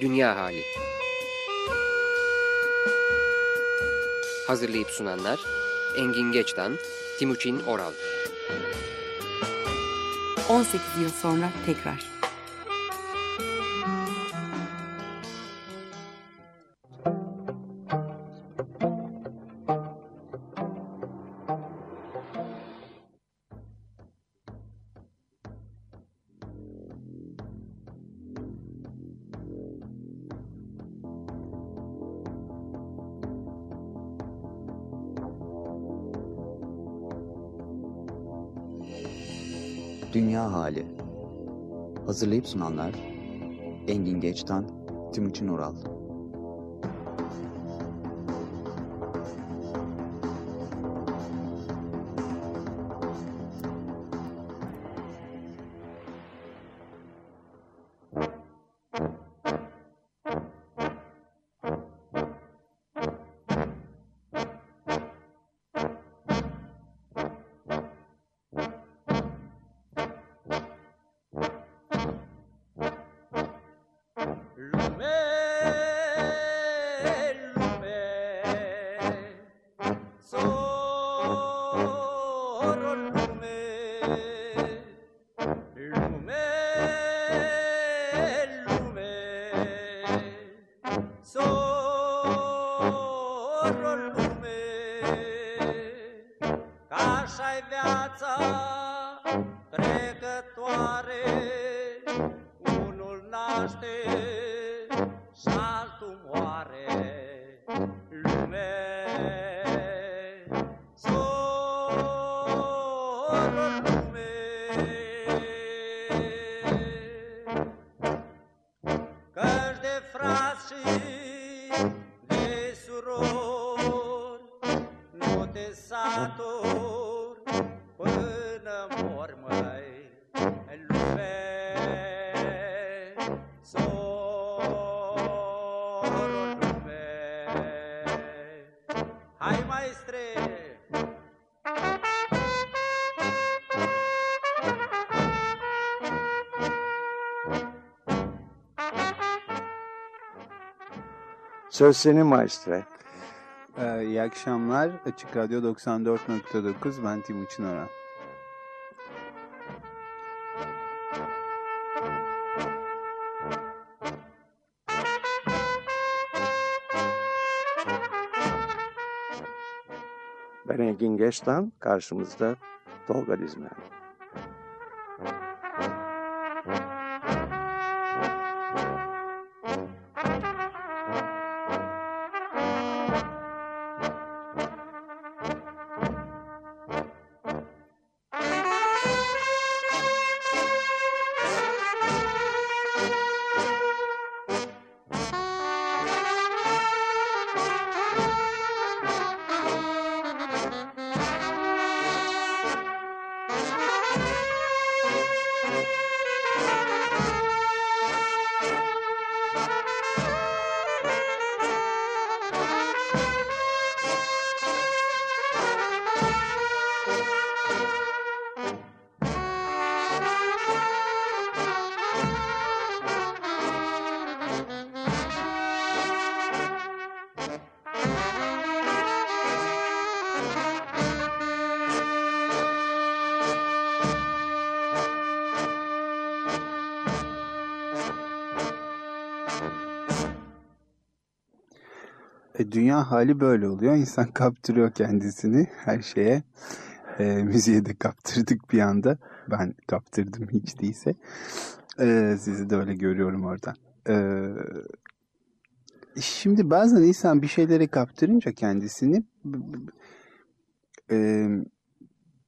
Dünya Hali Hazırlayıp sunanlar Engin Geçtan, Timuçin Oral 18 yıl sonra tekrar. Hazırlayıp sunanlar Engin Geçtan, Timuçin Oral sărbătoare, unul naște Söz senin maestre. Ee, iyi akşamlar. Açık Radyo 94.9 ben Timuçin Oran. Ben Engin Geçtan, karşımızda Tolga Dizmen. Dünya hali böyle oluyor. İnsan kaptırıyor kendisini her şeye. E, müziğe de kaptırdık bir anda. Ben kaptırdım hiç değilse. E, sizi de öyle görüyorum oradan. E, şimdi bazen insan bir şeylere kaptırınca kendisini e,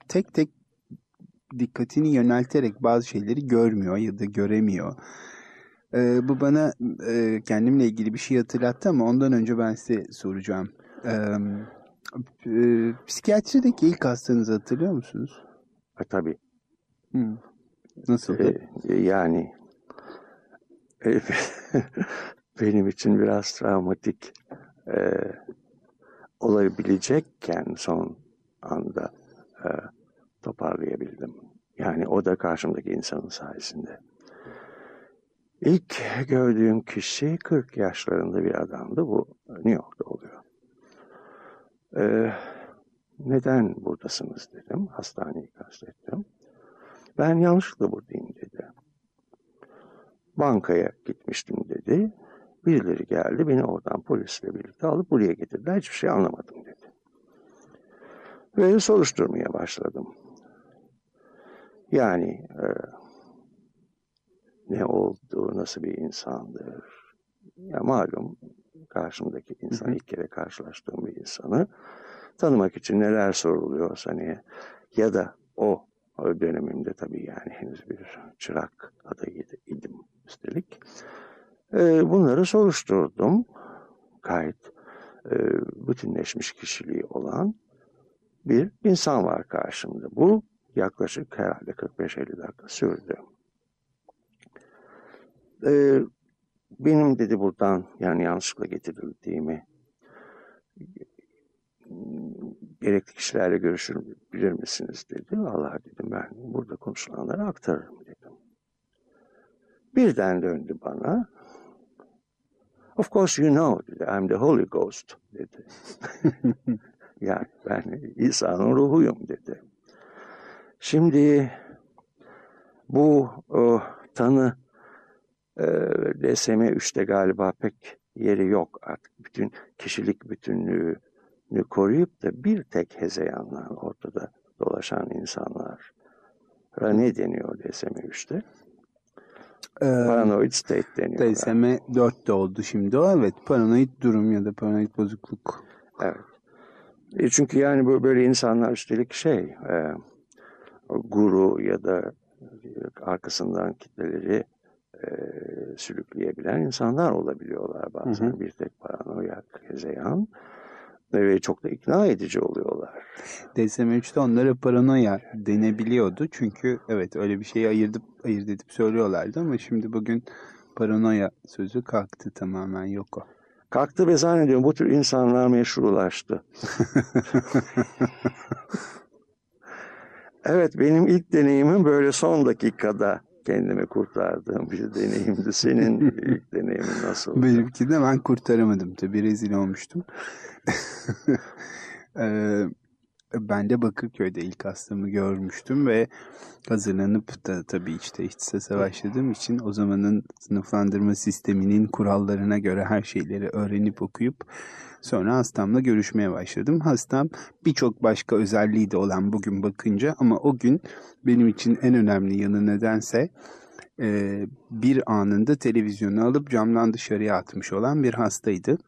tek tek dikkatini yönelterek bazı şeyleri görmüyor ya da göremiyor. Ee, bu bana e, kendimle ilgili bir şey hatırlattı ama ondan önce ben size soracağım. Ee, e, psikiyatrideki ilk hastanızı hatırlıyor musunuz? E, tabii. Hı. Nasıldı? E, yani e, benim için biraz travmatik e, olabilecekken son anda e, toparlayabildim. Yani o da karşımdaki insanın sayesinde. İlk gördüğüm kişi 40 yaşlarında bir adamdı. Bu New York'ta oluyor. Ee, neden buradasınız dedim. Hastaneyi kastettim. Ben yanlışlıkla buradayım dedi. Bankaya gitmiştim dedi. Birileri geldi beni oradan polisle birlikte alıp buraya getirdiler. Hiçbir şey anlamadım dedi. Ve soruşturmaya başladım. Yani e, ne oldu, nasıl bir insandır. Ya malum karşımdaki insan ilk kere karşılaştığım bir insanı tanımak için neler soruluyor hani ya da o, o dönemimde tabii yani henüz bir çırak adayıydı idim üstelik. Ee, bunları soruşturdum. Gayet e, bütünleşmiş kişiliği olan bir insan var karşımda. Bu yaklaşık herhalde 45-50 dakika sürdü. Ee, benim dedi buradan yani yanlışlıkla getirildiğimi gerekli kişilerle görüşebilir misiniz dedi. Allah dedim ben burada konuşulanları aktarırım dedim. Birden döndü bana. Of course you know dedi. I'm the Holy Ghost dedi. yani ben İsa'nın ruhuyum dedi. Şimdi bu o, tanı e, DSM 3'te galiba pek yeri yok artık. Bütün kişilik bütünlüğünü koruyup da bir tek hezeyanla ortada dolaşan insanlar ne deniyor DSM 3'te? Ee, Paranoid state deniyor. DSM 4 de oldu şimdi o. Evet paranoid durum ya da paranoid bozukluk. Evet. E çünkü yani bu böyle insanlar üstelik şey e, guru ya da arkasından kitleleri sürükleyebilen insanlar olabiliyorlar bazen. Hı hı. Bir tek paranoyak, hezeyan ve çok da ikna edici oluyorlar. DSM 3'te onlara paranoya denebiliyordu. Çünkü evet öyle bir şeyi ayırdıp ayırt edip söylüyorlardı ama şimdi bugün paranoya sözü kalktı tamamen yok o. Kalktı ve zannediyorum bu tür insanlar meşrulaştı. evet benim ilk deneyimim böyle son dakikada kendimi kurtardığım bir deneyimdi. Senin ilk deneyimin nasıl? Benimki de ben kurtaramadım tabii rezil olmuştum. Ee, ben de Bakırköy'de ilk hastamı görmüştüm ve hazırlanıp da tabii işte ihtisasa başladığım için o zamanın sınıflandırma sisteminin kurallarına göre her şeyleri öğrenip okuyup sonra hastamla görüşmeye başladım. Hastam birçok başka özelliği de olan bugün bakınca ama o gün benim için en önemli yanı nedense e, bir anında televizyonu alıp camdan dışarıya atmış olan bir hastaydı.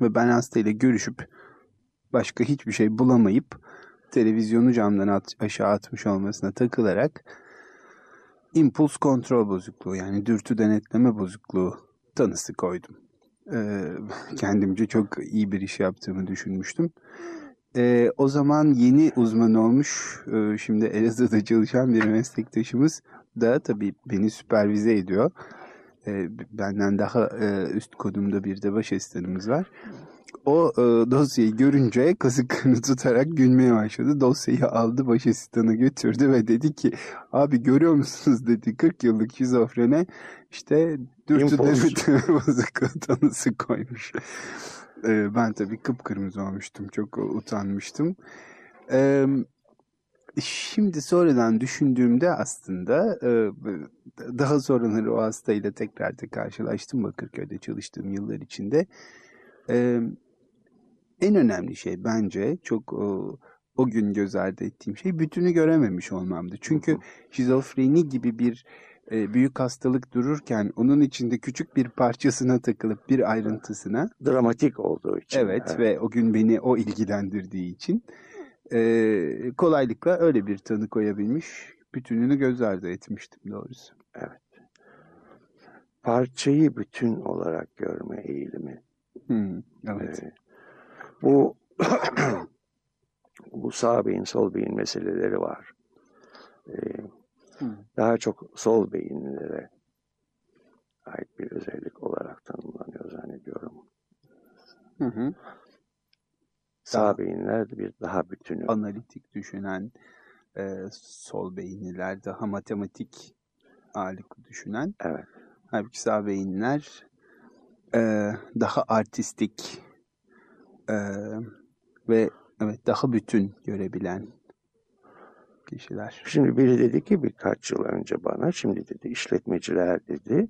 Ve ben hastayla görüşüp başka hiçbir şey bulamayıp televizyonu camdan at, aşağı atmış olmasına takılarak impuls kontrol bozukluğu yani dürtü denetleme bozukluğu tanısı koydum. Ee, kendimce çok iyi bir iş yaptığımı düşünmüştüm. Ee, o zaman yeni uzman olmuş, e, şimdi Elazığ'da çalışan bir meslektaşımız da tabii beni süpervize ediyor. Ee, benden daha e, üst konumda bir de baş asistanımız var. O e, dosyayı görünce kasıklarını tutarak gülmeye başladı. Dosyayı aldı baş asistanı götürdü ve dedi ki abi görüyor musunuz dedi 40 yıllık şizofrene işte dürtü denetleme bozukluğu tanısı koymuş. Ee, ben tabii kıpkırmızı olmuştum. Çok utanmıştım. Ee, şimdi sonradan düşündüğümde aslında e, daha sonraları o hastayla tekrar da karşılaştım Bakırköy'de çalıştığım yıllar içinde. Ee, en önemli şey bence çok o, o gün göz ardı ettiğim şey bütünü görememiş olmamdı. Çünkü şizofreni gibi bir e, büyük hastalık dururken onun içinde küçük bir parçasına takılıp bir ayrıntısına Dramatik olduğu için. evet, ve o gün beni o ilgilendirdiği için e, kolaylıkla öyle bir tanı koyabilmiş bütününü göz ardı etmiştim doğrusu. Parçayı bütün olarak görme eğilimi. Hmm, evet. Ee, bu bu sağ beyin sol beyin meseleleri var. Ee, Hı. daha çok sol beyinlere ait bir özellik olarak tanımlanıyor zannediyorum. Hı hı. Sağ beyinler bir daha bütünü. Analitik düşünen e, sol beyinliler daha matematik ağırlıklı düşünen Evet. Halbuki sağ beyinler e, daha artistik e, ve evet daha bütün görebilen kişiler. Şimdi biri dedi ki birkaç yıl önce bana, şimdi dedi işletmeciler dedi,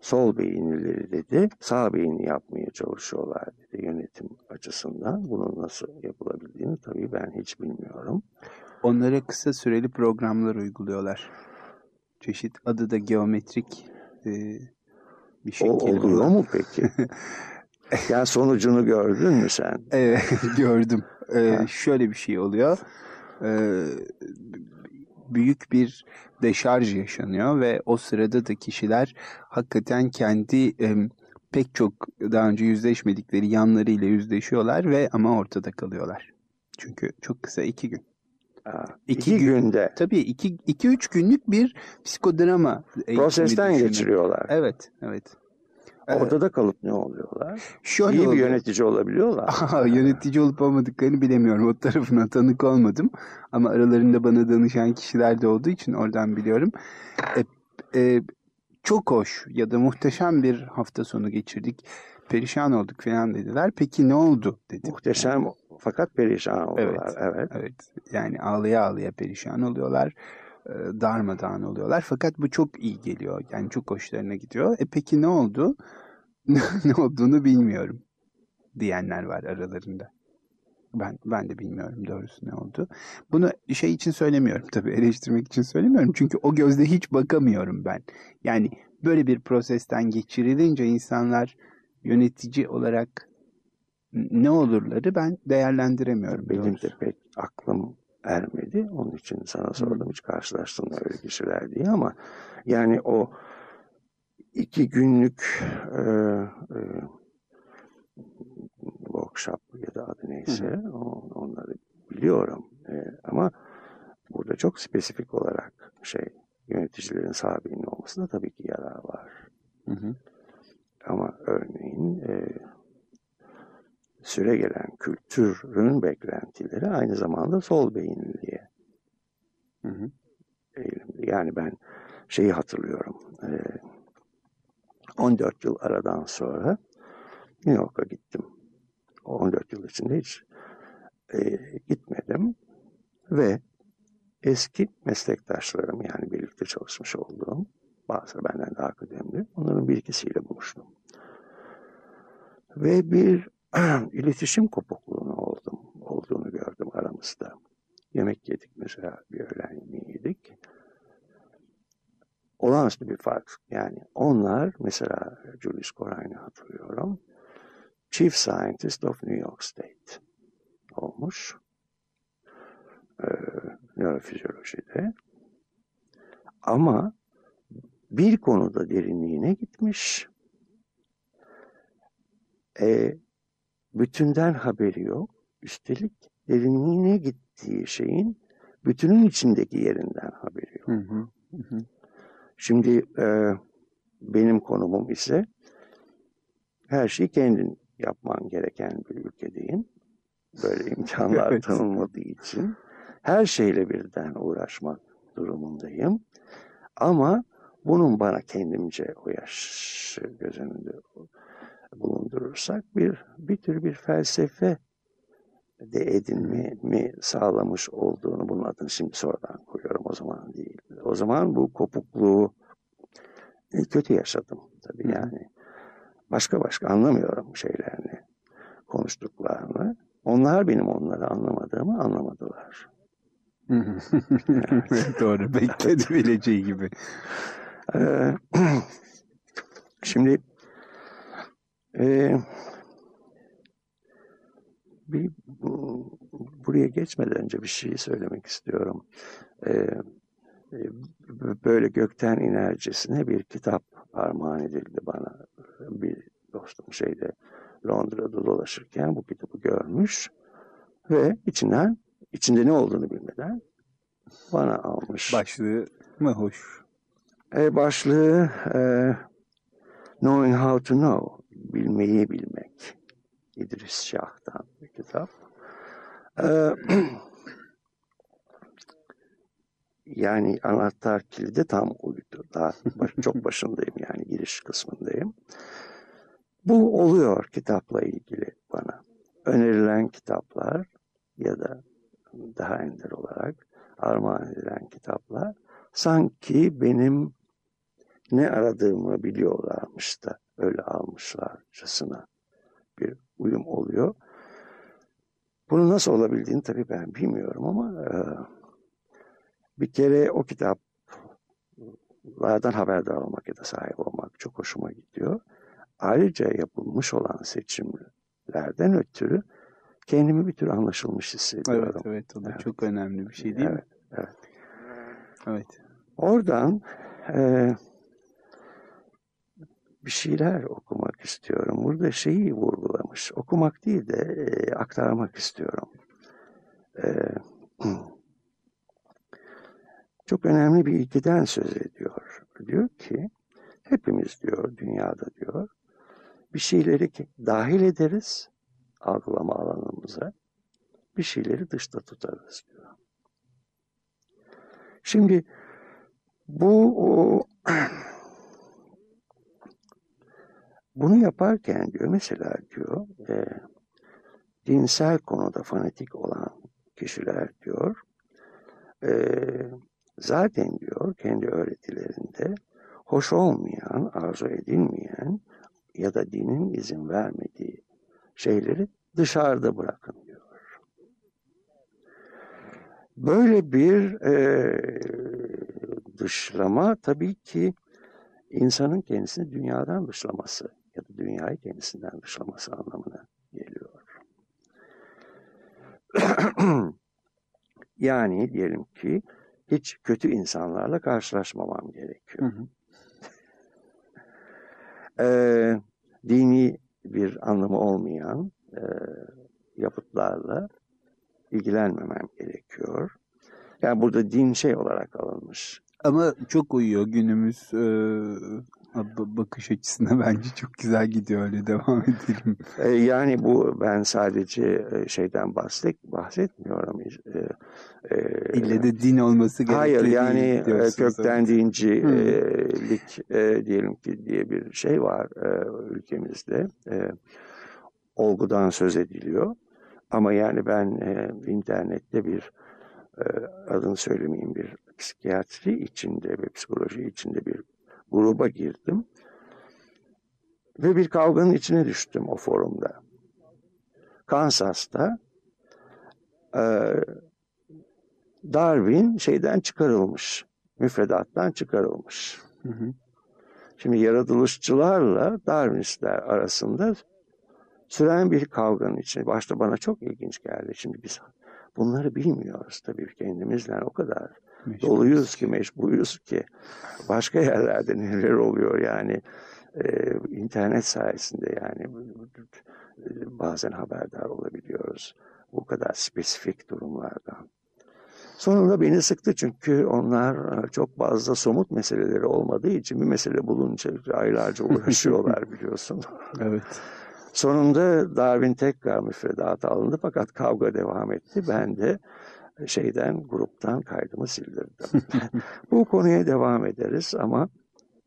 sol beyinlileri dedi, sağ beyni yapmaya çalışıyorlar dedi yönetim açısından. Bunun nasıl yapılabildiğini tabii ben hiç bilmiyorum. Onlara kısa süreli programlar uyguluyorlar. Çeşit adı da geometrik e, bir şekil. O oluyor mu peki? ya sonucunu gördün mü sen? Evet gördüm. Ee, şöyle bir şey oluyor. Ee, büyük bir deşarj yaşanıyor ve o sırada da kişiler hakikaten kendi em, pek çok daha önce yüzleşmedikleri yanlarıyla yüzleşiyorlar ve ama ortada kalıyorlar. Çünkü çok kısa iki gün. Ha, İki iki gün- günde Tabii iki, iki üç günlük bir psikodrama prosesten geçiriyorlar. Evet, evet. Ee, Ortada kalıp ne oluyorlar? şöyle İyi bir oluyor. yönetici olabiliyorlar. Aha, yönetici olup olmadıklarını bilemiyorum. O tarafına tanık olmadım. Ama aralarında bana danışan kişiler de olduğu için oradan biliyorum. E, e, çok hoş ya da muhteşem bir hafta sonu geçirdik. Perişan olduk falan dediler. Peki ne oldu dedim. Muhteşem fakat perişan oluyorlar. Evet. Evet. Yani ağlaya ağlaya perişan oluyorlar. E, darmadağın oluyorlar. Fakat bu çok iyi geliyor. Yani çok hoşlarına gidiyor. E peki ne oldu? ne olduğunu bilmiyorum diyenler var aralarında. Ben ben de bilmiyorum doğrusu ne oldu. Bunu şey için söylemiyorum tabii eleştirmek için söylemiyorum. Çünkü o gözle hiç bakamıyorum ben. Yani böyle bir prosesten geçirilince insanlar yönetici olarak ne olurları ben değerlendiremiyorum. Benim doğrusu. de pek aklım ermedi. Onun için sana sordum hiç karşılaştın mı öyle kişiler diye ama yani o iki günlük e, e, workshop ya da adı neyse o- onları biliyorum. E, ama burada çok spesifik olarak şey yöneticilerin beyinli olmasında tabii ki yarar var. Hı hı. Ama örneğin e, süre gelen kültürün beklentileri aynı zamanda sol beyinliliğe Hı hı. eğilimli. Yani ben şeyi hatırlıyorum. e, 14 yıl aradan sonra New York'a gittim. O 14 yıl içinde hiç e, gitmedim. Ve eski meslektaşlarım yani birlikte çalışmış olduğum bazıları benden daha kıdemli onların bir ikisiyle buluştum. Ve bir iletişim kopukluğunu oldum, olduğunu gördüm aramızda. Yemek yedik mesela bir öğlen yemeği yedik. Olağanüstü bir fark. Yani onlar mesela Julius Corayn'ı hatırlıyorum. Chief Scientist of New York State olmuş. Ee, nörofizyolojide. Ama bir konuda derinliğine gitmiş. E, bütünden haberi yok. Üstelik derinliğine gittiği şeyin bütünün içindeki yerinden haberi yok. Hı hı. Hı hı. Şimdi e, benim konumum ise her şeyi kendin yapman gereken bir ülkedeyim. Böyle imkanlar Evet. tanınmadığı için her şeyle birden uğraşmak durumundayım. Ama bunun bana kendimce o yaşı göz önünde bulundurursak tür bir felsefe de edinmemi sağlamış olduğunu bunun adını şimdi sonradan koyuyorum o zaman değil. O zaman bu kopukluğu e, kötü yaşadım tabii Hı yani. Başka başka anlamıyorum şeylerini, konuştuklarını. Onlar benim onları anlamadığımı anlamadılar. Doğru. Beklenebileceği gibi. Ee, şimdi e, bir bu- buraya geçmeden önce bir şey söylemek istiyorum. Ee, e, böyle gökten inercesine bir kitap armağan edildi bana. Bir dostum şeyde Londra'da dolaşırken bu kitabı görmüş ve içinden içinde ne olduğunu bilmeden bana almış. Başlığı mı hoş? E, başlığı e, Knowing How to Know, Bilmeyi Bilmek. İdris Şah'tan bir kitap. E, yani anahtar kilidi tam uydu. Daha baş, çok başındayım yani giriş kısmındayım. Bu oluyor kitapla ilgili bana. Önerilen kitaplar ya da daha ender olarak armağan edilen kitaplar sanki benim ne aradığımı biliyorlarmış da öyle almışlarcasına bir uyum oluyor. Bunu nasıl olabildiğini tabii ben bilmiyorum ama e, bir kere o kitaplardan haberdar olmak ya da sahip olmak çok hoşuma gidiyor. Ayrıca yapılmış olan seçimlerden ötürü kendimi bir tür anlaşılmış hissediyorum. Evet, evet. O da Evet. çok önemli bir şey değil Evet, mi? evet. Evet. Oradan e, bir şeyler okumak istiyorum. Burada şeyi vurgulamış. Okumak değil de e, aktarmak istiyorum. E, çok önemli bir ilkeden söz ediyor. Diyor ki hepimiz diyor dünyada diyor bir şeyleri dahil ederiz algılama alanımıza bir şeyleri dışta tutarız diyor. Şimdi bu o, bunu yaparken diyor mesela diyor e, dinsel konuda fanatik olan kişiler diyor e, zaten diyor kendi öğretilerinde hoş olmayan, arzu edilmeyen ya da dinin izin vermediği şeyleri dışarıda bırakın diyor. Böyle bir e, dışlama tabii ki insanın kendisini dünyadan dışlaması ya da dünyayı kendisinden dışlaması anlamına geliyor. yani diyelim ki hiç kötü insanlarla karşılaşmamam gerekiyor. Hı hı. Ee, dini bir anlamı olmayan e, yapıtlarla ilgilenmemem gerekiyor. Yani burada din şey olarak alınmış. Ama çok uyuyor günümüz e, bakış açısına bence çok güzel gidiyor öyle devam edelim. Ee, yani bu ben sadece e, şeyden bahset, bahsetmiyorum. E, İlle de din olması gerekiyor. Hayır yani e, kökten dincilik e, diyelim ki diye bir şey var e, ülkemizde. E, olgudan söz ediliyor. Ama yani ben e, internette bir e, adını söylemeyeyim bir psikiyatri içinde ve psikoloji içinde bir gruba girdim. Ve bir kavganın içine düştüm o forumda. Kansas'ta e, Darwin şeyden çıkarılmış. Müfredattan çıkarılmış. Hı hı. Şimdi yaratılışçılarla Darwinistler arasında süren bir kavganın içine. Başta bana çok ilginç geldi. Şimdi biz bunları bilmiyoruz tabii kendimizle o kadar Meşgul. doluyuz ki meşgulüz ki başka yerlerde neler oluyor yani e, internet sayesinde yani e, bazen haberdar olabiliyoruz bu kadar spesifik durumlardan. Sonunda beni sıktı çünkü onlar e, çok fazla somut meseleleri olmadığı için bir mesele bulunca aylarca uğraşıyorlar biliyorsun. Evet. Sonunda Darwin tekrar müfredata alındı fakat kavga devam etti. Ben de şeyden gruptan kaydımı sildirdim. Bu konuya devam ederiz ama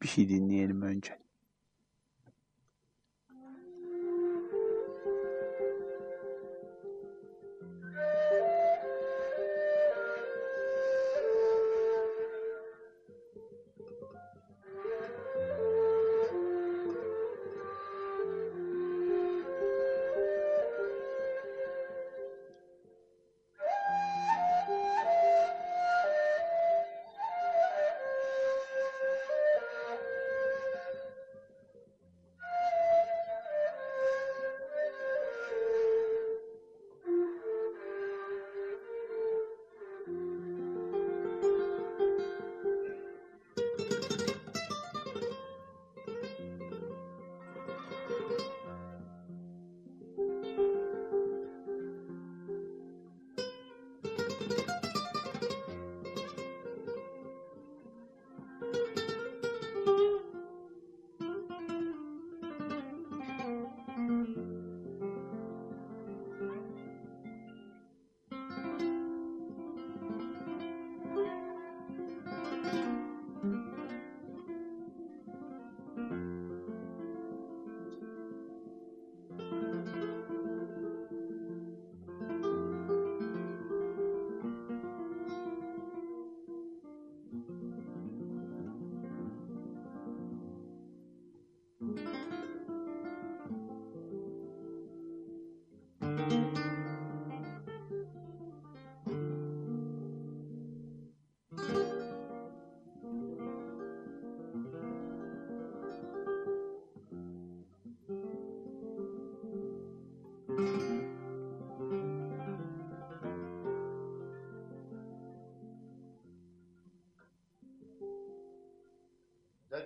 Bir şey dinleyelim önce.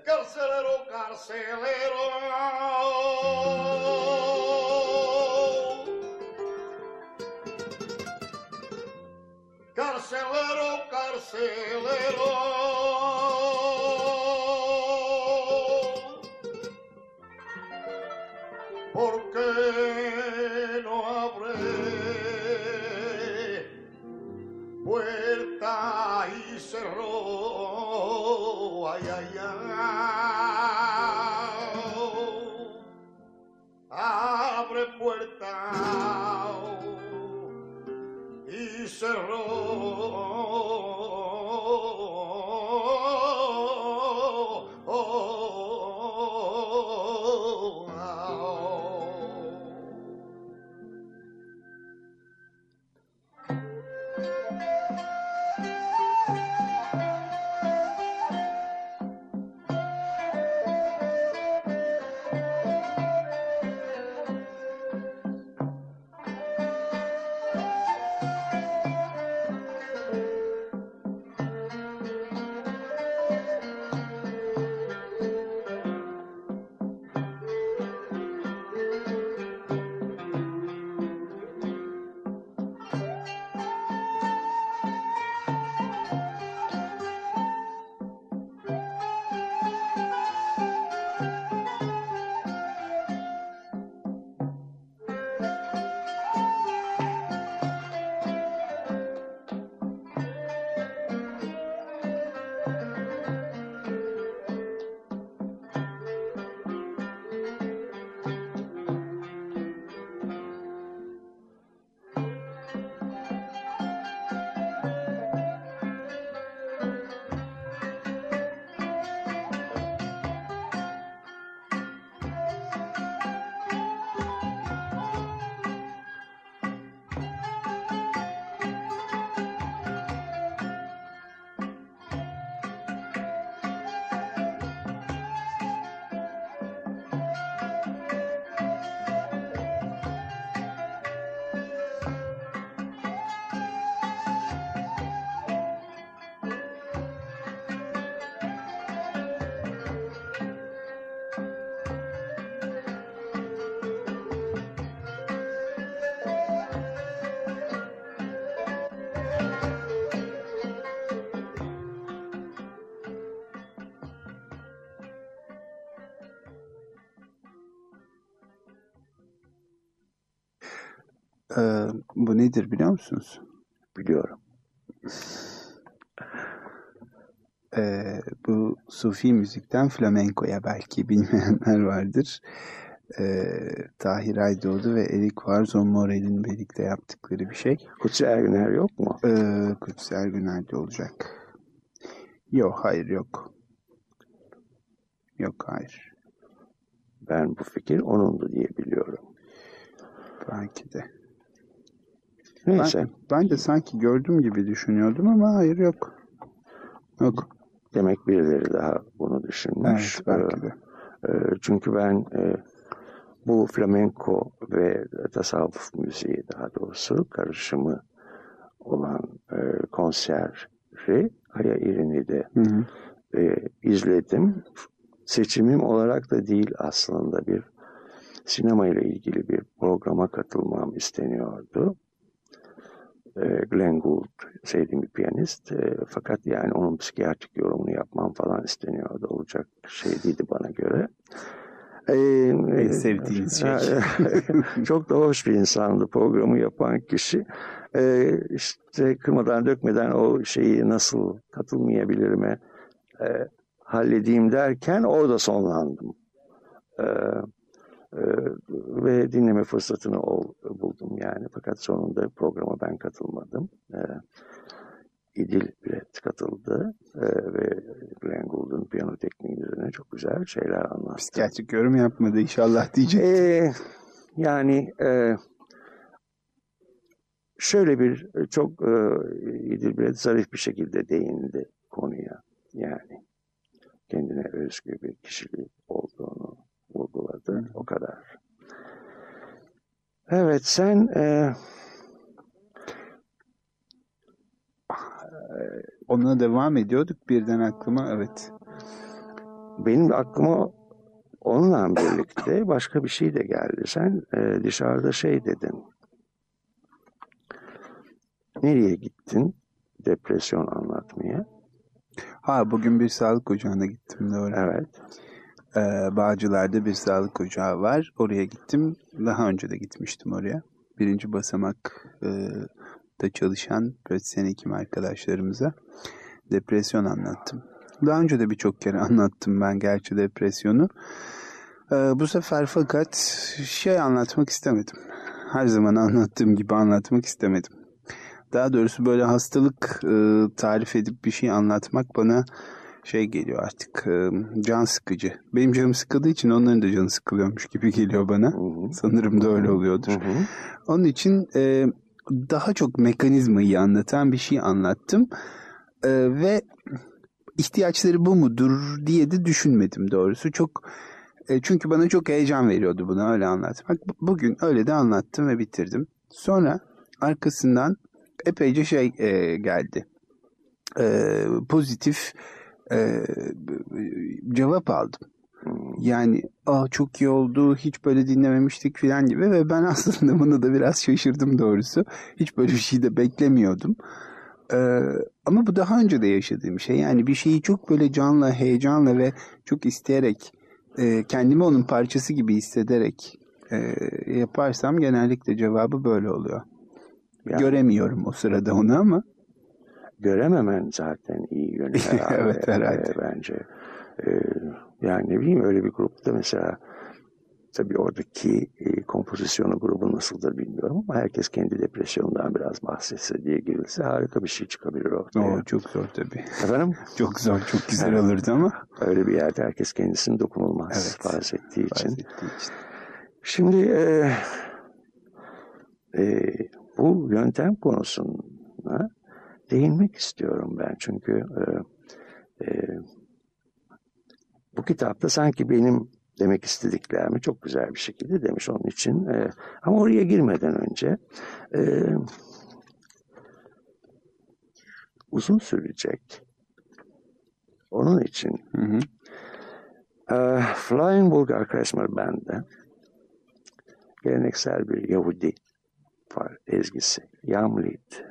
Carcelero, carcelero. Carcelero, carcelero. Ee, bu nedir biliyor musunuz? Biliyorum. Ee, bu Sufi müzikten flamenkoya belki bilmeyenler vardır. Ee, Tahir Aydoğdu ve Erik Warzon Morel'in birlikte yaptıkları bir şey. Kutsi Ergüner yok mu? Ee, Kutsi Ergüner'de olacak. Yok, hayır yok. Yok, hayır. Ben bu fikir onundu diye biliyorum. Belki de. Neyse. Ben de sanki gördüm gibi düşünüyordum ama hayır yok. Yok. Demek birileri daha bunu düşünmüş. Evet, belki de. Ee, e, çünkü ben e, bu flamenko ve tasavvuf müziği daha doğrusu karışımı olan e, konseri Aya İrini'de Hı hı. izledim. Seçimim olarak da değil aslında bir sinema ile ilgili bir programa katılmam isteniyordu. E, Glenn Gould sevdiğim bir piyanist. E, fakat yani onun psikiyatrik yorumunu yapmam falan isteniyordu. Olacak şey değildi bana göre. E, En sevdiğiniz şey. Çok da hoş bir insandı programı yapan kişi. E, işte kırmadan dökmeden o şeyi nasıl katılmayabilirime e, halledeyim derken orada sonlandım. E, e, ve dinleme fırsatını ol, buldum yani. Fakat sonunda programa ben katılmadım. E, İdil Bilet katıldı e, ve Glenn Gould'un piyano tekniği üzerine çok güzel şeyler anlattı. Psikiyatrik yorum yapmadı inşallah diyecek. E, yani e, şöyle bir e, çok e, İdil Bilet zarif bir şekilde değindi konuya. Yani kendine özgü bir kişiliği olduğunu. O kadar. Evet sen e, Ona devam ediyorduk birden aklıma evet. benim aklıma onunla birlikte başka bir şey de geldi. Sen e, dışarıda şey dedin. Nereye gittin? Depresyon anlatmaya. Ha bugün bir sağlık ocağına gittim doğru. Evet. Ee, Bağcılar'da bir sağlık ocağı var. Oraya gittim. Daha önce de gitmiştim oraya. Birinci basamak e, da çalışan pratisyen hekim arkadaşlarımıza depresyon anlattım. Daha önce de birçok kere anlattım ben gerçi depresyonu. Ee, bu sefer fakat şey anlatmak istemedim. Her zaman anlattığım gibi anlatmak istemedim. Daha doğrusu böyle hastalık e, tarif edip bir şey anlatmak bana şey geliyor artık e, can sıkıcı. Benim canım sıkıldığı için onların da canı sıkılıyormuş gibi geliyor bana. Hı hı. Sanırım da öyle oluyordur. Hı hı. Onun için e, daha çok mekanizmayı anlatan bir şey anlattım. E, ve ihtiyaçları bu mudur diye de düşünmedim doğrusu. Çok e, çünkü bana çok heyecan veriyordu bunu öyle anlatmak. Bu- Bugün öyle de anlattım ve bitirdim. Sonra arkasından epeyce şey e, geldi. E, pozitif e, cevap aldım. Yani Aa, çok iyi oldu hiç böyle dinlememiştik filan gibi ve ben aslında bunu da biraz şaşırdım doğrusu. Hiç böyle bir şey de beklemiyordum. Ee, ama bu daha önce de yaşadığım şey. Yani bir şeyi çok böyle canla, heyecanla ve çok isteyerek e, kendimi onun parçası gibi hissederek e, yaparsam genellikle cevabı böyle oluyor. Yani Göremiyorum o sırada onu ama görememen zaten iyi yönü herhalde. Evet, herhalde. bence. E, yani ne bileyim öyle bir grupta mesela tabii oradaki e, kompozisyonu grubu nasıldır bilmiyorum ama herkes kendi depresyonundan biraz bahsetse diye girilse harika bir şey çıkabilir ortaya. o çok zor tabii. Efendim Çok zor, çok güzel olurdu ama öyle bir yerde herkes kendisini dokunulmaz Evet. farz ettiği için. için. Şimdi e, e, bu yöntem konusuna değinmek istiyorum ben. Çünkü e, e, bu kitapta sanki benim demek istediklerimi çok güzel bir şekilde demiş onun için. E, ama oraya girmeden önce e, uzun sürecek. Onun için Hı hı. e, Flying Bulgar Klezmer Band'de geleneksel bir Yahudi var ezgisi. Yamlit.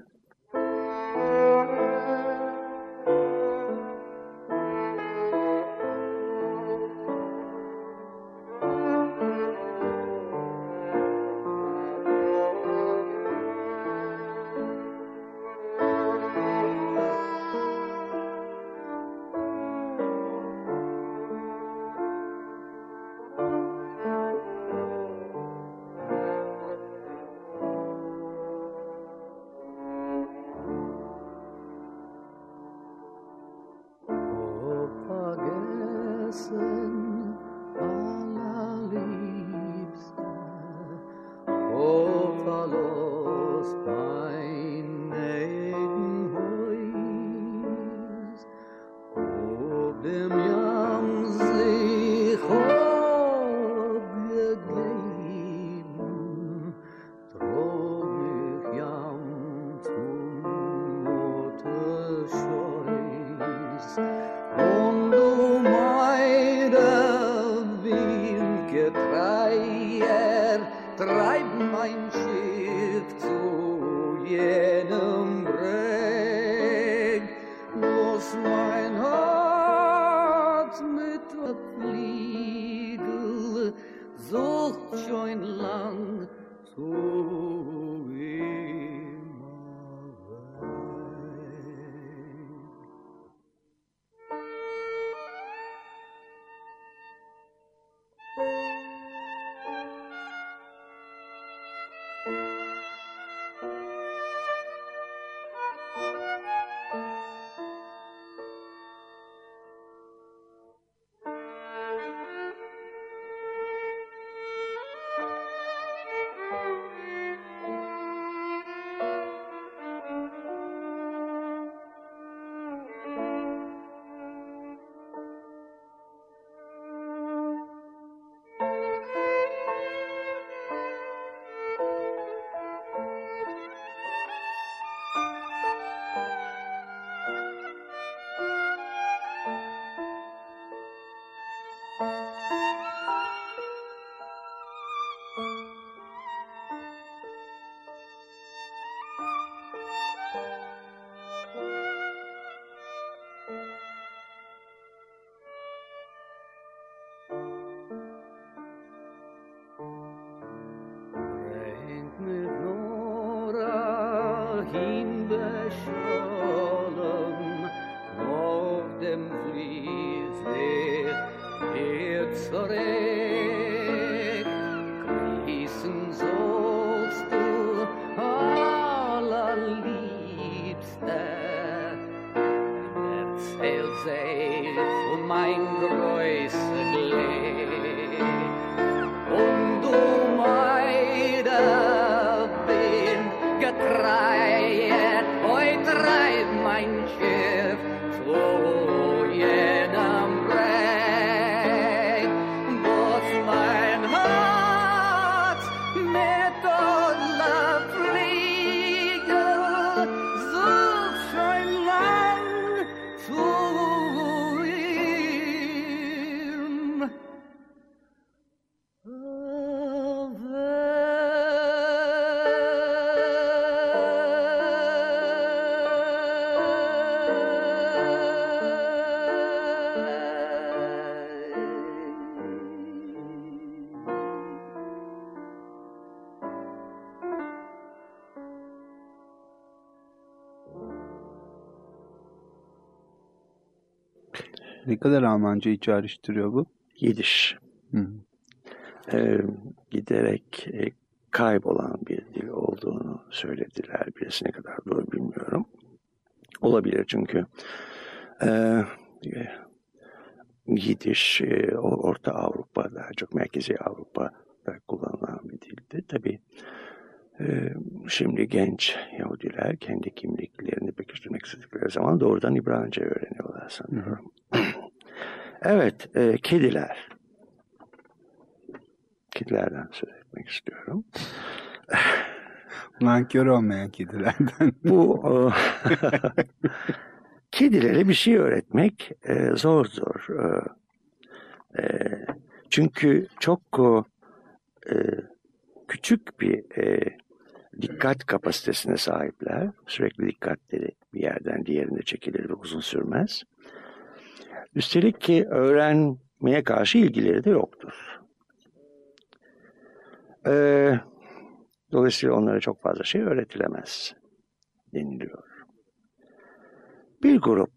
Ne kadar Almancayı çağrıştırıyor bu? Yidiş. Hı. Ee, giderek e, kaybolan bir dil olduğunu söylediler. Birisi ne kadar doğru bilmiyorum. Olabilir çünkü e, e, Yidiş e, o- Orta Avrupa daha çok Merkezi Avrupa'da kullanılan bir dildi. Tabii e, şimdi genç Yahudiler kendi kimliklerini pekiştirmek istedikleri zaman doğrudan İbranice öğreniyorlar sanıyorum. Evet, e, kediler. Kedilerden söz etmek istiyorum. Nankör olmayan kedilerden. Bu e, kedilere bir şey öğretmek e, zordur. E, e, çünkü çok e, küçük bir e, dikkat kapasitesine sahipler. Sürekli dikkatleri bir yerden diğerine çekilir ve uzun sürmez. Üstelik ki öğrenmeye karşı ilgileri de yoktur. E, dolayısıyla onlara çok fazla şey öğretilemez deniliyor. Bir grup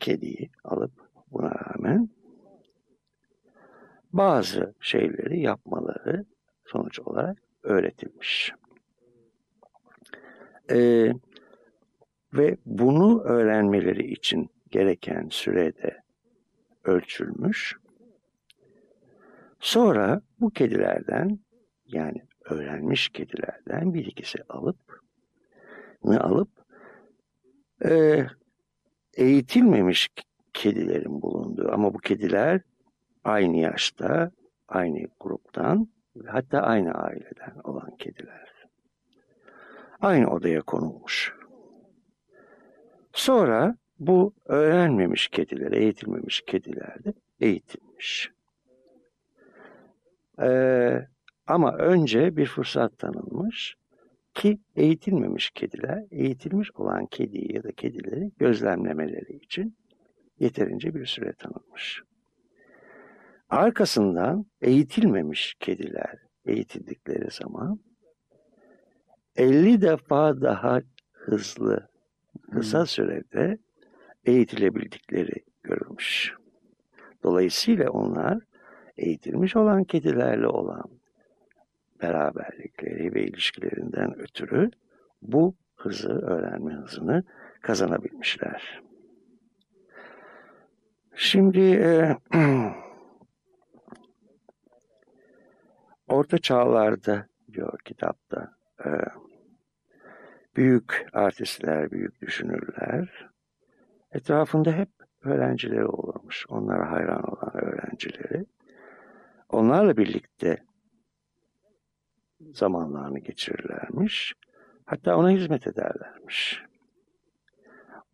kediyi alıp buna rağmen bazı şeyleri yapmaları sonuç olarak öğretilmiş. Ee, ve bunu öğrenmeleri için gereken sürede ölçülmüş. Sonra bu kedilerden yani öğrenmiş kedilerden bir ikisi alıp ne alıp e, eğitilmemiş kedilerin bulunduğu ama bu kediler aynı yaşta, aynı gruptan hatta aynı aileden olan kediler. Aynı odaya konulmuş. Sonra bu öğrenmemiş kediler, eğitilmemiş kediler de eğitilmiş. Ee, ama önce bir fırsat tanınmış ki eğitilmemiş kediler, eğitilmiş olan kediyi ya da kedileri gözlemlemeleri için yeterince bir süre tanınmış. Arkasından eğitilmemiş kediler eğitildikleri zaman 50 defa daha hızlı, kısa sürede eğitilebildikleri görülmüş. Dolayısıyla onlar eğitilmiş olan kedilerle olan beraberlikleri ve ilişkilerinden ötürü bu hızı, öğrenme hızını kazanabilmişler. Şimdi e, orta çağlarda diyor kitapta e, büyük artistler, büyük düşünürler etrafında hep öğrencileri olurmuş. Onlara hayran olan öğrencileri. Onlarla birlikte zamanlarını geçirirlermiş. Hatta ona hizmet ederlermiş.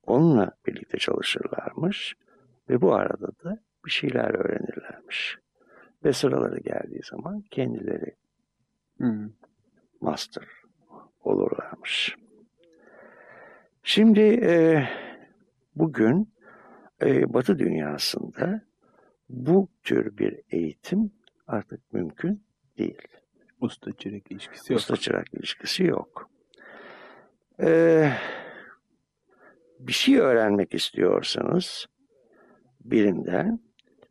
Onunla birlikte çalışırlarmış ve bu arada da bir şeyler öğrenirlermiş. Ve sıraları geldiği zaman kendileri Hı. master olurlarmış. Şimdi e, bugün e, Batı dünyasında bu tür bir eğitim artık mümkün değil. Usta çırak ilişkisi yok. Usta çırak ilişkisi yok. Ee, bir şey öğrenmek istiyorsanız birinden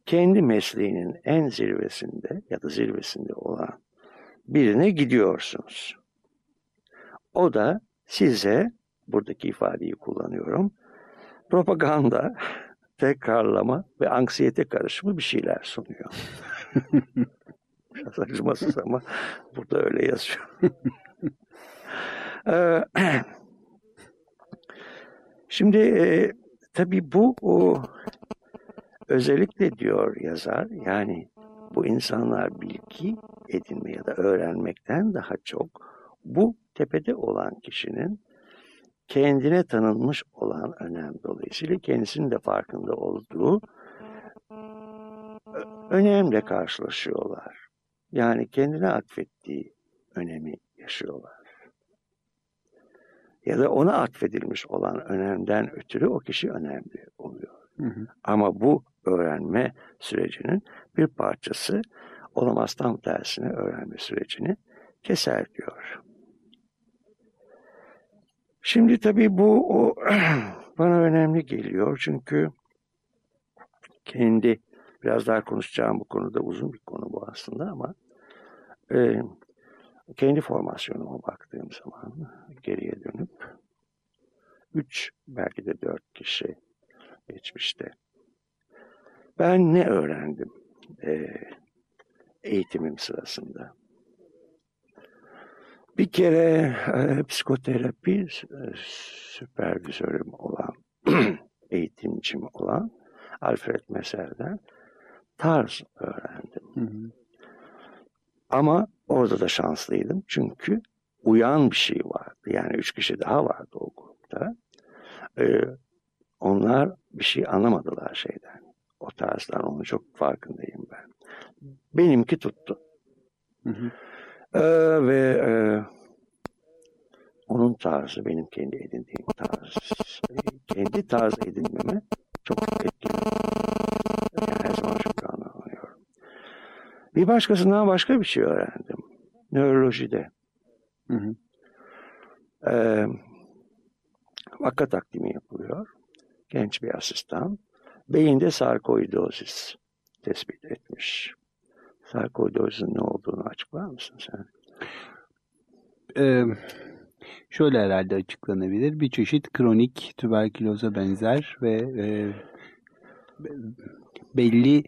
kendi mesleğinin en zirvesinde ya da zirvesinde olan birine gidiyorsunuz. O da size, buradaki ifadeyi kullanıyorum, propaganda, tekrarlama ve anksiyete karışımı bir şeyler sunuyor. Biraz acımasız ama burada öyle yazıyor. Ee, Şimdi e, tabii bu o, özellikle diyor yazar yani bu insanlar bilgi edinme ya da öğrenmekten daha çok bu tepede olan kişinin kendine tanınmış olan önem dolayısıyla kendisinin de farkında olduğu önemle karşılaşıyorlar. Yani kendine atfettiği önemi yaşıyorlar. Ya da ona atfedilmiş olan önemden ötürü o kişi önemli oluyor. Hı hı. Ama bu öğrenme sürecinin bir parçası olamaz tam tersine öğrenme sürecini keser diyor. Şimdi tabii bu o, bana önemli geliyor çünkü kendi biraz daha konuşacağım bu konuda uzun bir konu bu aslında ama e, kendi formasyonuma baktığım zaman geriye dönüp üç belki de dört kişi geçmişte ben ne öğrendim e, eğitimim sırasında? Bir kere e, psikoterapi e, süpervizörüm olan, eğitimcim olan Alfred Messer'den tarz öğrendim. Hı hı. Ama orada da şanslıydım çünkü uyan bir şey vardı. Yani üç kişi daha vardı o grupta. Ee, onlar bir şey anlamadılar şeyden. O tarzdan onun çok farkındayım ben. Benimki tuttu. Hı hı. Ee, ve e, onun tarzı benim kendi edindiğim tarz. Kendi tarz edinmeme çok etkili. Yani her zaman çok anlıyorum. Bir başkasından başka bir şey öğrendim. Nörolojide. Hı hı. Ee, vaka takdimi yapılıyor. Genç bir asistan. Beyinde sarkoidozis tespit etmiş. Sarkoidozin ne olduğunu açıklar mısın sen? Ee, şöyle herhalde açıklanabilir. Bir çeşit kronik tüberküloza benzer ve e, belli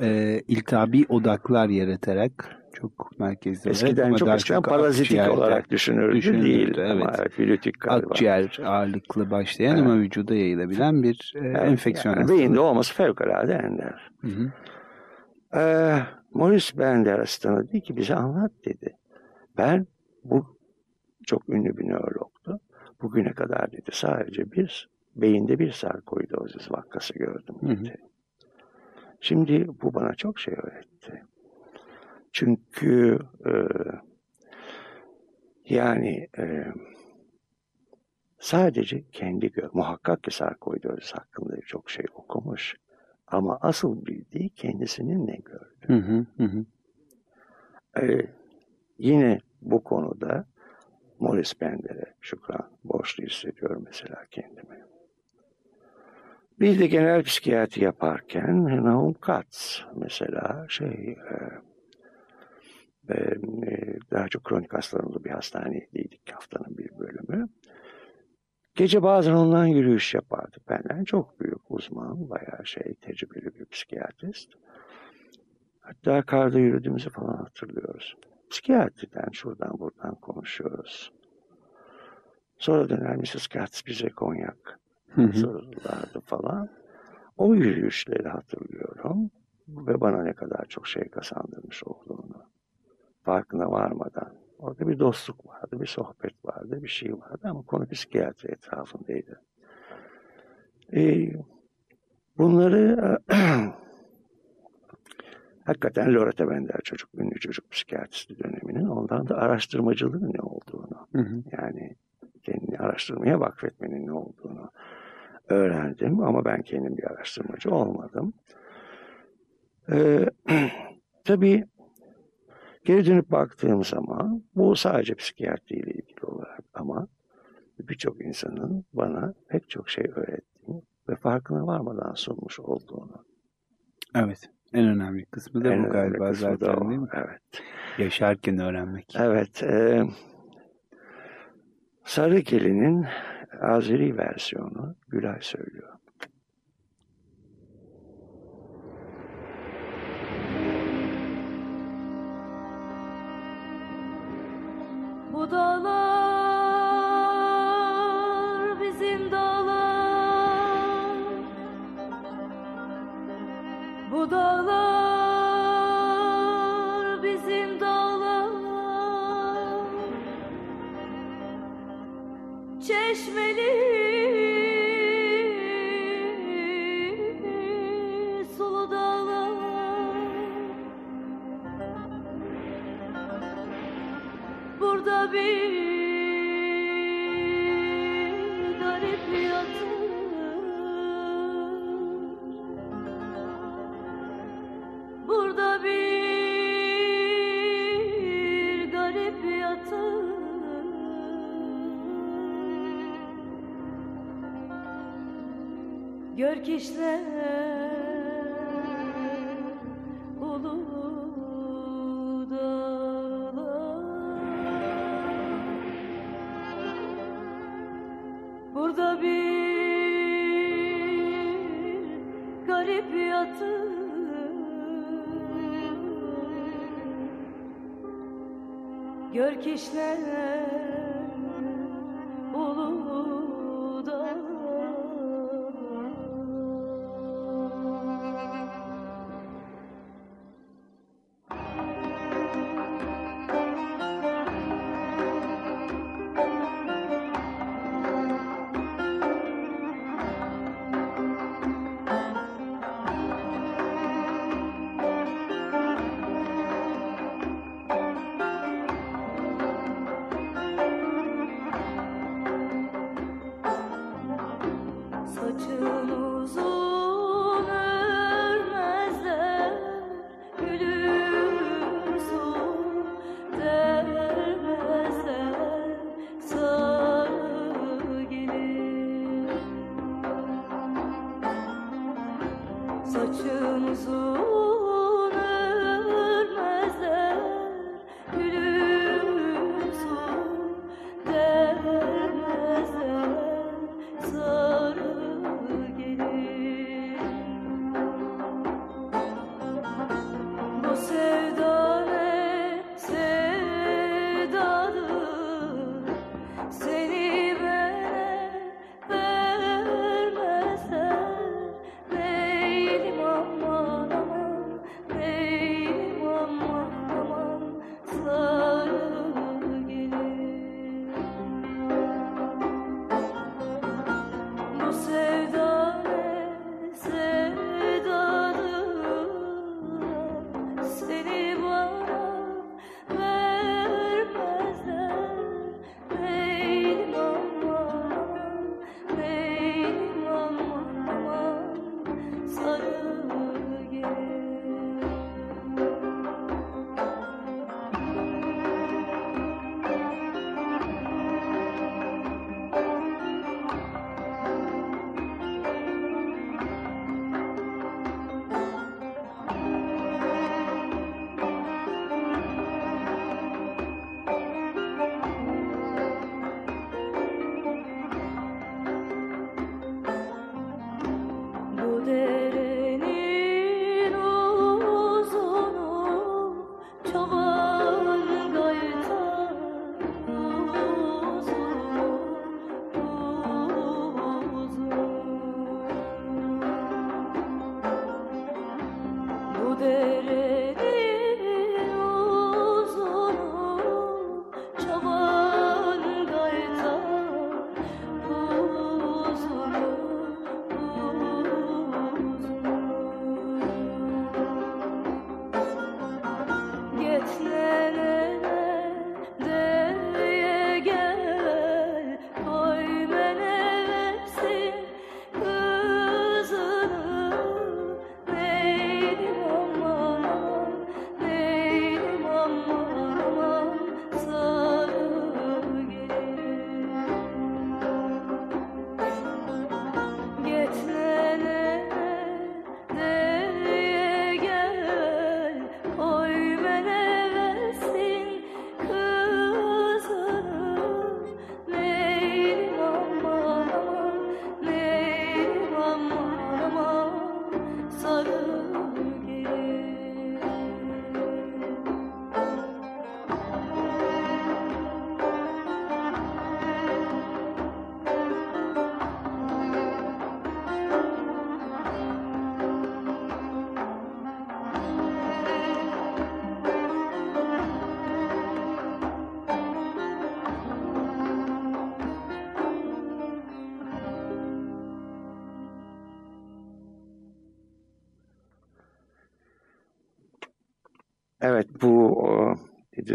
e, iltihabi odaklar yaratarak çok merkezde Eskiden ama çok eskiden çok parazitik olarak düşünülürdü, düşünülürdü, değil. Ama evet. flütik galiba. akciğer ağırlıklı başlayan Evet. ama vücuda yayılabilen bir e, Evet, enfeksiyon yani beyinde olması fevkalade ender. Hı hı. Ee, Maurice Bender asistanı dedi ki bize anlat dedi. Ben bu çok ünlü bir nörologtu. Bugüne kadar dedi sadece bir beyinde bir sarkoidozis vakası gördüm Hı hı. dedi. Şimdi bu bana çok şey öğretti. Çünkü e, yani e, sadece kendi muhakkak ki sarkoidozis hakkında çok şey okumuş. Ama asıl bildiği kendisinin ne gördü. Hı hı, hı. Ee, yine bu konuda Morris Bender'e şükran borçlu hissediyorum mesela kendimi. Bir de genel psikiyatri yaparken Naum Katz mesela şey e, ben, e, daha çok kronik hastalarımızda bir hastanedeydik haftanın bir bölümü. Gece bazen ondan yürüyüş yapardık. Benden çok büyük uzman, bayağı şey tecrübeli bir psikiyatrist. Hatta karda yürüdüğümüzü falan hatırlıyoruz. Psikiyatriden şuradan buradan konuşuyoruz. Sonra döner Mrs. Katz bize konyak sorulardı falan. O yürüyüşleri hatırlıyorum ve bana ne kadar çok şey kazandırmış olduğunu farkına varmadan. Orada bir dostluk vardı, bir sohbet vardı, bir şey vardı ama konu psikiyatri etrafındaydı. Ee, bunları hakikaten Loretta Bender çocuk, ünlü çocuk psikiyatristi döneminin ondan da araştırmacılığın ne olduğunu Hı hı. yani kendini araştırmaya vakfetmenin ne olduğunu öğrendim ama ben kendim bir araştırmacı olmadım. Ee, tabii geri dönüp baktığım zaman bu sadece psikiyatriyle ilgili olarak ama birçok insanın bana pek çok şey öğrettiğini ve farkına varmadan sunmuş olduğunu Evet. En önemli kısmı da En bu galiba zaten o. değil mi? Evet. Yaşarken öğrenmek. Evet. E, Sarı Gelin'in Azeri versiyonu Gülay söylüyor. Dağlar bizim dağlar. Bu dağlar bizim dağlar. Çeşmeli Gör Jesus.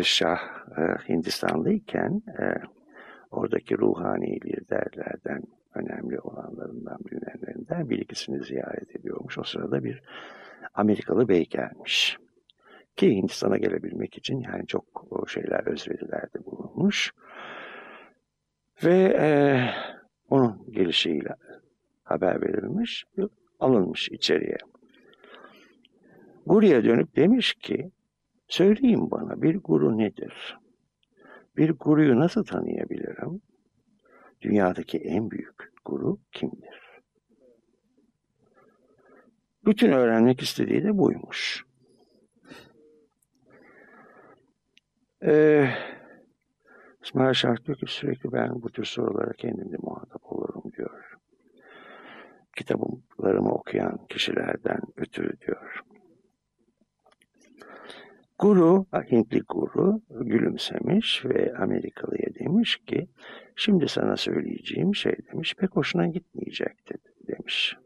İdris Şah e, Hindistan'dayken e, oradaki ruhani liderlerden önemli olanlarından bilinenlerinden bir ikisini ziyaret ediyormuş. O sırada bir Amerikalı bey gelmiş. Ki Hindistan'a gelebilmek için yani çok şeyler özverilerde bulunmuş. Ve e, onun gelişiyle haber verilmiş, alınmış içeriye. Guru'ya dönüp demiş ki, söyleyin bana bir guru nedir? Bir guruyu nasıl tanıyabilirim? Dünyadaki en büyük guru kimdir? Bütün öğrenmek istediği de buymuş. Ee, İsmail Şark diyor ki sürekli ben bu tür sorulara kendim de muhatap olurum diyor. Kitaplarımı okuyan kişilerden ötürü diyor. Guru, Hintli guru gülümsemiş ve Amerikalıya demiş ki şimdi sana söyleyeceğim şey demiş pek hoşuna gitmeyecekti demiş.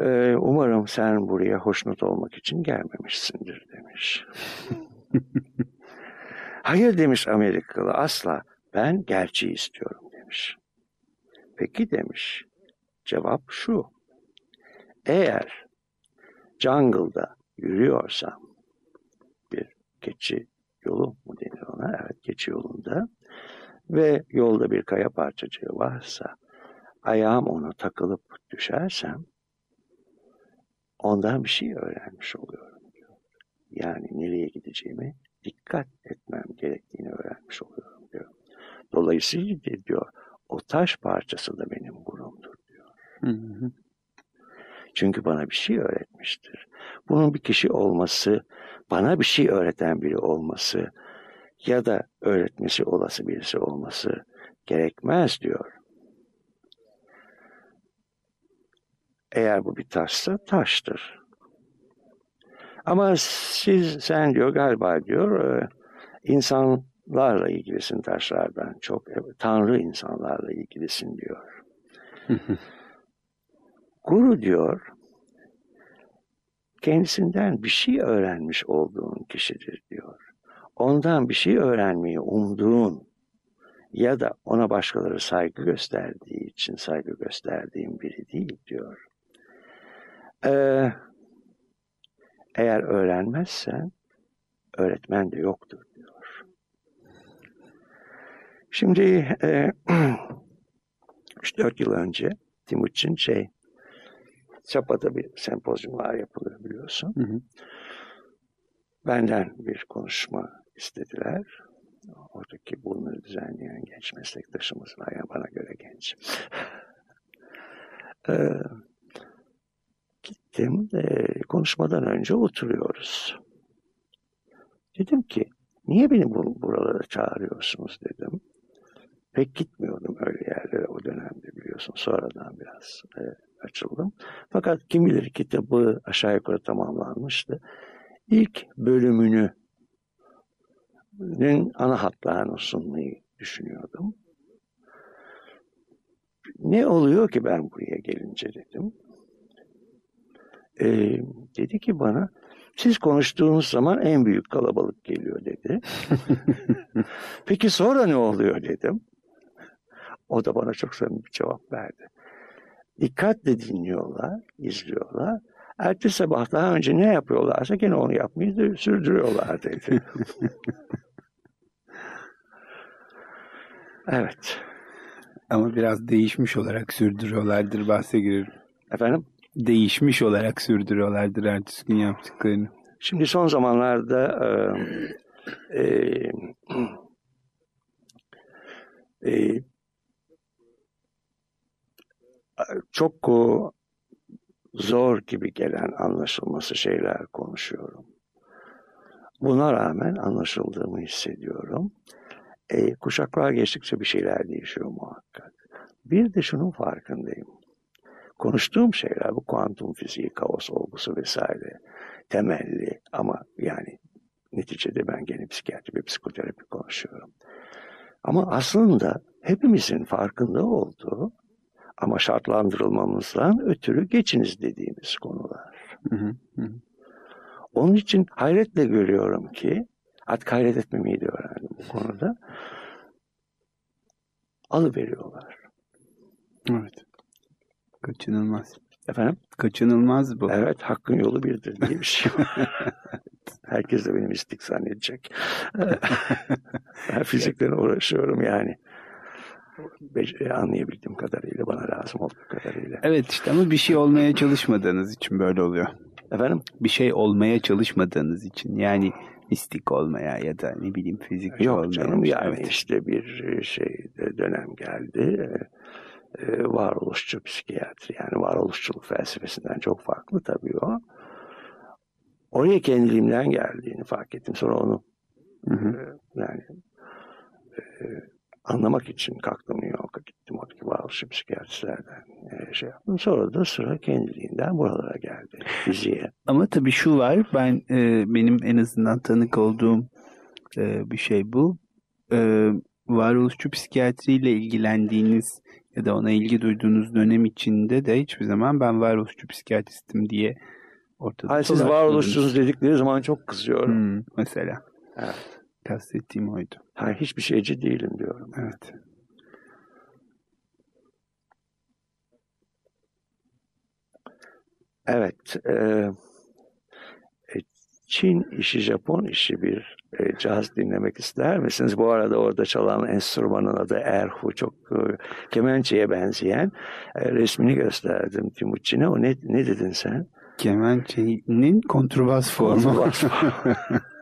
Ee, umarım sen buraya hoşnut olmak için gelmemişsindir demiş. Hayır demiş Amerikalı asla ben gerçeği istiyorum demiş. Peki demiş cevap şu. Eğer jungle'da yürüyorsam bir keçi yolu mu denir ona? Evet keçi yolunda ve yolda bir kaya parçacığı varsa ayağım ona takılıp düşersem ondan bir şey öğrenmiş oluyorum diyor. Yani nereye gideceğimi dikkat etmem gerektiğini öğrenmiş oluyorum diyor. Dolayısıyla diyor o taş parçası da benim gurumdur diyor. Hı hı. Çünkü bana bir şey öğretmiştir. Bunun bir kişi olması, bana bir şey öğreten biri olması ya da öğretmesi olası birisi olması gerekmez diyor. Eğer bu bir taşsa taştır. Ama siz, sen diyor galiba diyor, e, insanlarla ilgilisin taşlardan çok. Evet, Tanrı insanlarla ilgilisin diyor. Guru diyor, kendisinden bir şey öğrenmiş olduğun kişidir diyor. Ondan bir şey öğrenmeyi umduğun ya da ona başkaları saygı gösterdiği için saygı gösterdiğin biri değil diyor. Ee, eğer öğrenmezsen öğretmen de yoktur diyor. Şimdi e, 3-4 yıl önce Timuçin şey Çapa'da bir sempozyumlar yapılıyor biliyorsun. Hı hı. Benden bir konuşma istediler. Oradaki bunları düzenleyen genç meslektaşımız var. Yani bana göre genç. Ee, gittim. E, konuşmadan önce oturuyoruz. Dedim ki niye beni bu, buralara çağırıyorsunuz dedim. Pek gitmiyordum öyle yerlere o dönemde biliyorsun. Sonradan biraz e, açıldım. Fakat kim bilir kitabı aşağı yukarı tamamlanmıştı. İlk bölümünü ana hatlarını sunmayı düşünüyordum. Ne oluyor ki ben buraya gelince dedim. Ee, dedi ki bana siz konuştuğunuz zaman en büyük kalabalık geliyor dedi. Peki sonra ne oluyor dedim. O da bana çok samimi bir cevap verdi. Dikkatle dinliyorlar, izliyorlar. Ertesi sabah daha önce ne yapıyorlarsa gene onu yapmayı sürdürüyorlar dedi. evet. Ama biraz değişmiş olarak sürdürüyorlardır bahse girer. Efendim? Değişmiş olarak sürdürüyorlardır ertesi gün yaptıklarını. Şimdi son zamanlarda e, e, e, çok o, zor gibi gelen anlaşılması şeyler konuşuyorum. Buna rağmen anlaşıldığımı hissediyorum. E, kuşaklar geçtikçe bir şeyler değişiyor muhakkak. Bir de şunun farkındayım. Konuştuğum şeyler bu kuantum fiziği, kaos olgusu vesaire temelli ama yani neticede ben gene psikiyatri ve psikoterapi konuşuyorum. Ama aslında hepimizin farkında olduğu ama şartlandırılmamızdan ötürü geçiniz dediğimiz konular. Hı hı, hı. onun için hayretle görüyorum ki artık hayret etmemeyi de öğrendim bu konuda. Alıveriyorlar. Evet. Kaçınılmaz. Efendim? Kaçınılmaz bu. Evet hakkın yolu birdir diye bir şey var. Herkes de benim istik zannedecek. ben fizikten uğraşıyorum yani. Be- anlayabildiğim kadarıyla, bana lazım olduğu kadarıyla. Evet işte ama bir şey olmaya çalışmadığınız için böyle oluyor. Efendim? Bir şey olmaya çalışmadığınız için yani mistik olmaya ya da ne bileyim fizikçi Yok olmaya. canım yani Evet. işte bir şey dönem geldi. Ee, varoluşçu psikiyatri yani varoluşçuluk felsefesinden çok farklı tabii o. Oraya kendiliğimden geldiğini fark ettim. Sonra onu Hı hı. e, yani e, anlamak için kalktım New York'a gittim. Oradaki varoluşçu psikiyatristlerden e, şey yaptım. Sonra da sıra kendiliğinden buralara geldi. Fiziğe. Ama tabii şu var ben e, benim en azından tanık olduğum e, bir şey bu. E, varoluşçu psikiyatriyle ilgilendiğiniz ya da ona ilgi duyduğunuz dönem içinde de hiçbir zaman ben varoluşçu psikiyatristim diye ortada Hayır, siz varoluşçunuz dedikleri zaman çok kızıyorum. Hmm, mesela. Evet. Kastettiğim oydu. Hayır, hiçbir şeyci değilim diyorum. Evet. Evet. e, e, Çin işi, Japon işi bir e, caz dinlemek ister misiniz? Bu arada orada çalan enstrümanın adı erhu. Çok e, kemençeye benzeyen. E, resmini gösterdim Timuçin'e. O ne, ne dedin sen? Kemençenin kontrbas formu. Kontrbas Ee,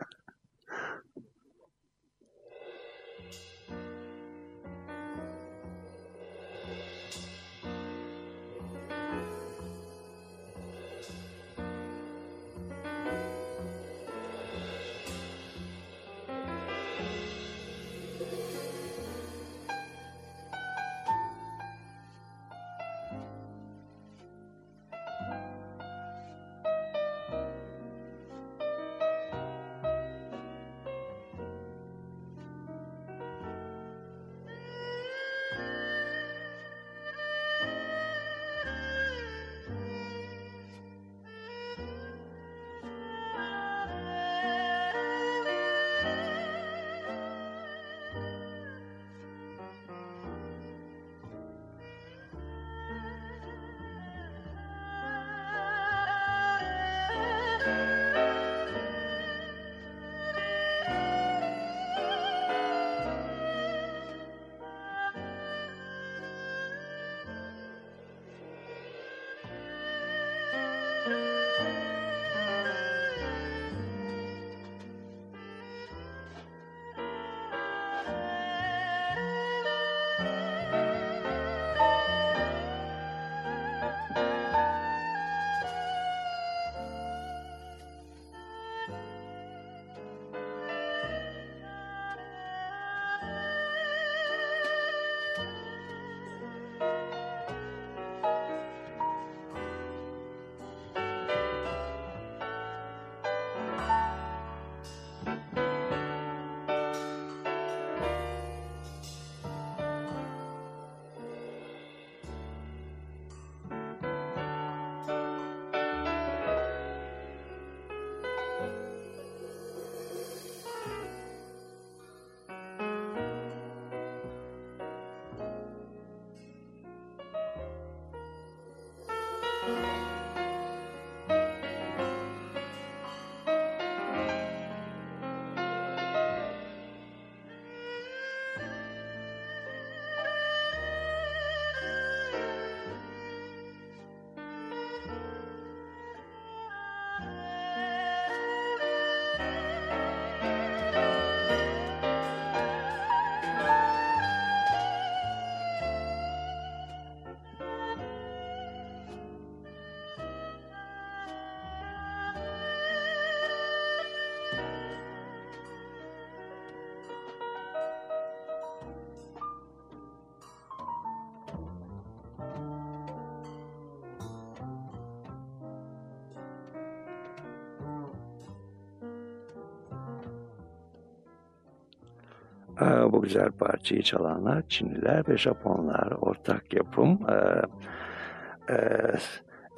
bu güzel parçayı çalanlar Çinliler ve Japonlar ortak yapım. Ee,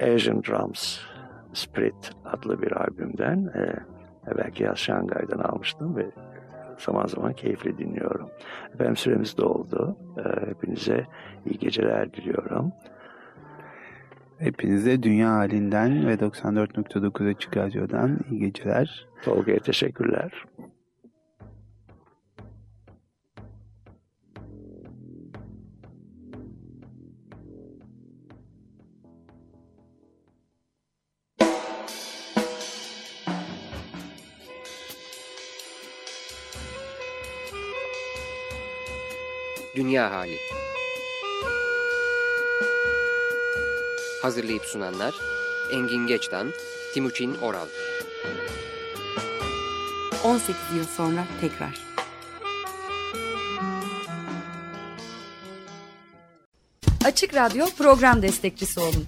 e, Asian Drums Spirit adlı bir albümden. E, belki yaz Şangay'dan almıştım ve zaman zaman keyifli dinliyorum. Efendim süremiz doldu. E, hepinize iyi geceler diliyorum. Hepinize dünya halinden ve 94.9 Açık Radyo'dan iyi geceler. Tolga'ya teşekkürler. Hazırlayıp sunanlar Engin Geçtan, Timuçin Oral 18 yıl sonra tekrar. Açık Radyo program destekçisi olun.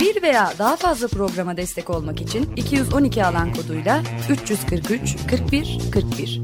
Bir veya daha fazla programa destek olmak için 212 alan koduyla 343 41 41.